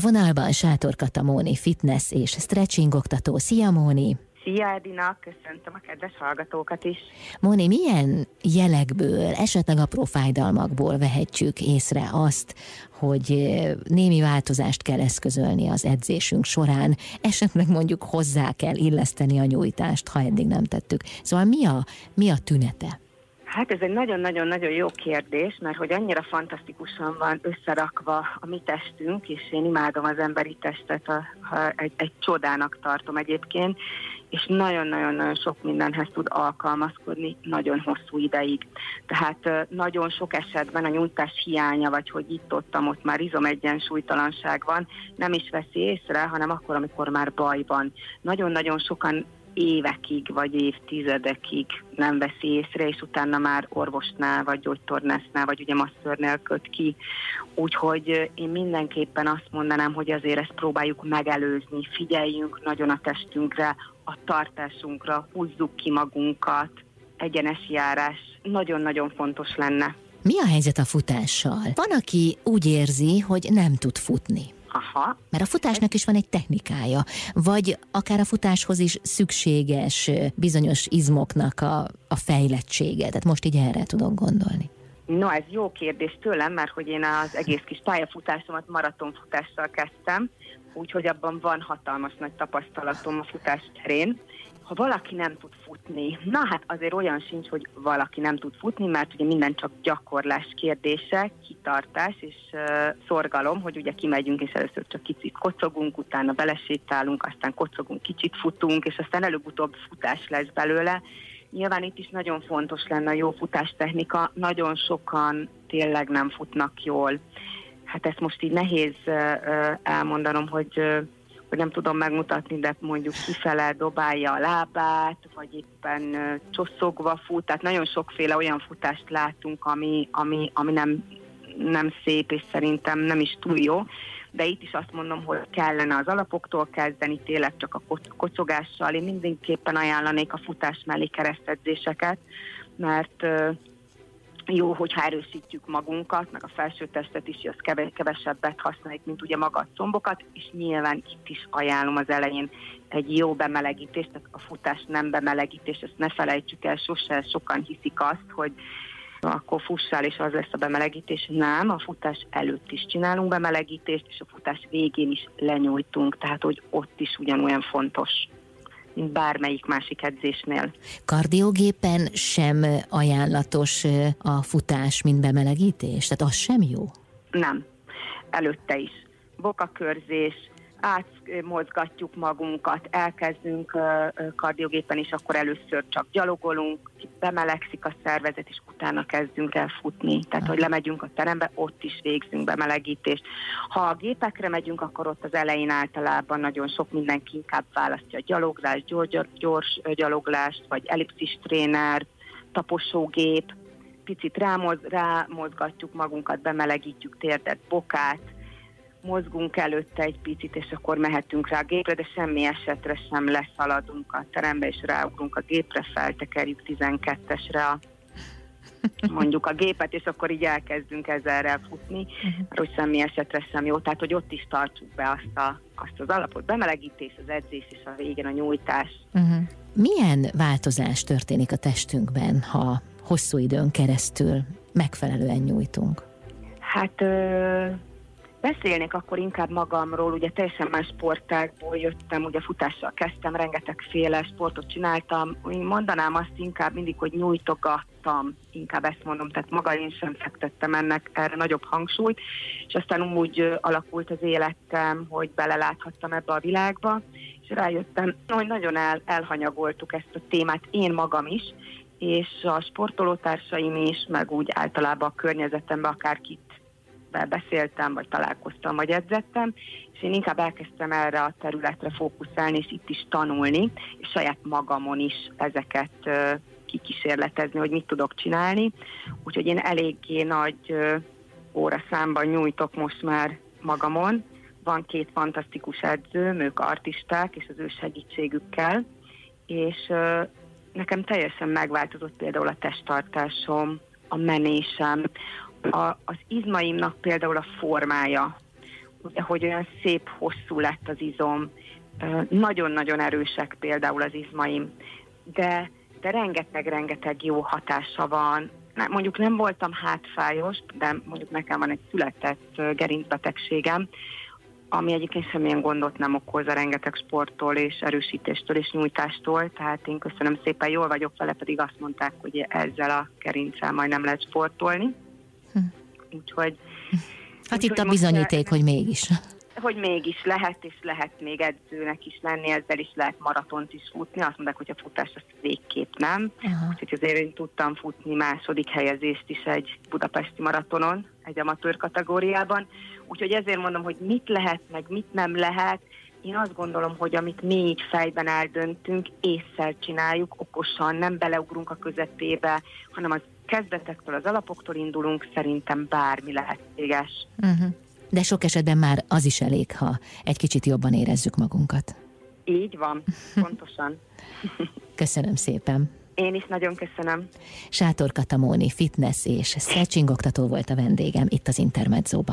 vonalban Sátor Katamóni fitness és stretching oktató. Szia Móni! Szia Edina, köszöntöm a kedves hallgatókat is. Móni, milyen jelekből, esetleg apró fájdalmakból vehetjük észre azt, hogy eh, némi változást kell eszközölni az edzésünk során, esetleg mondjuk hozzá kell illeszteni a nyújtást, ha eddig nem tettük. Szóval mi a, mi a tünete? Hát ez egy nagyon-nagyon-nagyon jó kérdés, mert hogy annyira fantasztikusan van összerakva a mi testünk, és én imádom az emberi testet, a, a, egy, egy csodának tartom egyébként, és nagyon-nagyon-nagyon sok mindenhez tud alkalmazkodni nagyon hosszú ideig. Tehát nagyon sok esetben a nyújtás hiánya, vagy hogy itt-ott, ott már egyensúlytalanság van, nem is veszi észre, hanem akkor, amikor már baj. Nagyon-nagyon sokan évekig vagy évtizedekig nem veszi észre, és utána már orvosnál, vagy gyógytornásznál, vagy ugye masszörnél köt ki. Úgyhogy én mindenképpen azt mondanám, hogy azért ezt próbáljuk megelőzni, figyeljünk nagyon a testünkre, a tartásunkra, húzzuk ki magunkat, egyenes járás nagyon-nagyon fontos lenne. Mi a helyzet a futással? Van, aki úgy érzi, hogy nem tud futni. Aha. Mert a futásnak is van egy technikája, vagy akár a futáshoz is szükséges bizonyos izmoknak a, a fejlettsége. Tehát most így erre tudok gondolni. No, ez jó kérdés tőlem, mert hogy én az egész kis pályafutásomat maratonfutással kezdtem, úgyhogy abban van hatalmas nagy tapasztalatom a futás terén. Ha valaki nem tud futni, na hát azért olyan sincs, hogy valaki nem tud futni, mert ugye minden csak gyakorlás kérdése, kitartás és uh, szorgalom, hogy ugye kimegyünk és először csak kicsit kocogunk, utána belesétálunk, aztán kocogunk, kicsit futunk, és aztán előbb-utóbb futás lesz belőle. Nyilván itt is nagyon fontos lenne a jó futástechnika, nagyon sokan tényleg nem futnak jól hát ezt most így nehéz elmondanom, hogy, hogy nem tudom megmutatni, de mondjuk kifele dobálja a lábát, vagy éppen csosszogva fut, tehát nagyon sokféle olyan futást látunk, ami, ami, ami nem, nem szép, és szerintem nem is túl jó de itt is azt mondom, hogy kellene az alapoktól kezdeni, tényleg csak a kocogással. Én mindenképpen ajánlanék a futás mellé keresztedzéseket, mert jó, hogyha erősítjük magunkat, meg a felső testet is, hogy az kevesebbet használjuk, mint ugye maga a combokat, és nyilván itt is ajánlom az elején egy jó bemelegítést, tehát a futás nem bemelegítés, ezt ne felejtsük el, sose sokan hiszik azt, hogy akkor fussál, és az lesz a bemelegítés. Nem, a futás előtt is csinálunk bemelegítést, és a futás végén is lenyújtunk, tehát hogy ott is ugyanolyan fontos mint bármelyik másik edzésnél. Kardiogépen sem ajánlatos a futás, mint bemelegítés? Tehát az sem jó? Nem. Előtte is. Bokakörzés, átmozgatjuk magunkat, elkezdünk kardiogépen, és akkor először csak gyalogolunk, bemelegszik a szervezet, és utána kezdünk el futni. Tehát, hogy lemegyünk a terembe, ott is végzünk bemelegítést. Ha a gépekre megyünk, akkor ott az elején általában nagyon sok mindenki inkább választja a gyaloglást, gyors, gyaloglást, vagy ellipszis tréner, taposógép, picit rámoz, rámozgatjuk magunkat, bemelegítjük térdet, bokát, mozgunk előtte egy picit, és akkor mehetünk rá a gépre, de semmi esetre sem leszaladunk a terembe, és ráugrunk a gépre, feltekerjük 12-esre a mondjuk a gépet, és akkor így elkezdünk ezzel futni, uh-huh. hogy semmi esetre sem jó. Tehát, hogy ott is tartsuk be azt, a, azt az alapot, bemelegítés, az edzés, és a végén a nyújtás. Uh-huh. Milyen változás történik a testünkben, ha hosszú időn keresztül megfelelően nyújtunk? Hát... Ö- Beszélnék akkor inkább magamról, ugye teljesen más sportákból jöttem, ugye futással kezdtem, rengetegféle sportot csináltam, én mondanám azt inkább mindig, hogy nyújtogattam, inkább ezt mondom, tehát maga én sem fektettem ennek erre nagyobb hangsúlyt, és aztán úgy alakult az életem, hogy beleláthattam ebbe a világba, és rájöttem, hogy nagyon el, elhanyagoltuk ezt a témát, én magam is, és a sportolótársaim is, meg úgy általában a környezetemben akárkit beszéltem, vagy találkoztam, vagy edzettem, és én inkább elkezdtem erre a területre fókuszálni, és itt is tanulni, és saját magamon is ezeket kikísérletezni, hogy mit tudok csinálni. Úgyhogy én eléggé nagy óra számban nyújtok most már magamon. Van két fantasztikus edzőm, ők artisták, és az ő segítségükkel, és nekem teljesen megváltozott például a testtartásom, a menésem, a, az izmaimnak például a formája. hogy olyan szép, hosszú lett az izom, nagyon-nagyon erősek például az izmaim, de, de rengeteg-rengeteg jó hatása van. Mondjuk nem voltam hátfájos, de mondjuk nekem van egy született gerincbetegségem, ami egyébként semmilyen gondot nem okoz a rengeteg sporttól és erősítéstől és nyújtástól, tehát én köszönöm szépen, jól vagyok vele, pedig azt mondták, hogy ezzel a gerincsel majd nem lehet sportolni. Hm. Úgyhogy... Hát úgy, itt a bizonyíték, hogy mégis hogy mégis lehet, és lehet még edzőnek is lenni, ezzel is lehet maratont is futni. Azt mondták, hogy a futás az végképp nem. Uh-huh. Úgyhogy azért én tudtam futni második helyezést is egy budapesti maratonon, egy amatőr kategóriában. Úgyhogy ezért mondom, hogy mit lehet, meg mit nem lehet. Én azt gondolom, hogy amit mi így fejben eldöntünk, észszel csináljuk, okosan, nem beleugrunk a közepébe, hanem az kezdetektől, az alapoktól indulunk, szerintem bármi lehetséges. Uh-huh de sok esetben már az is elég, ha egy kicsit jobban érezzük magunkat. Így van, pontosan. Köszönöm szépen. Én is nagyon köszönöm. Sátor Katamóni fitness és stretching oktató volt a vendégem itt az Intermedzóban.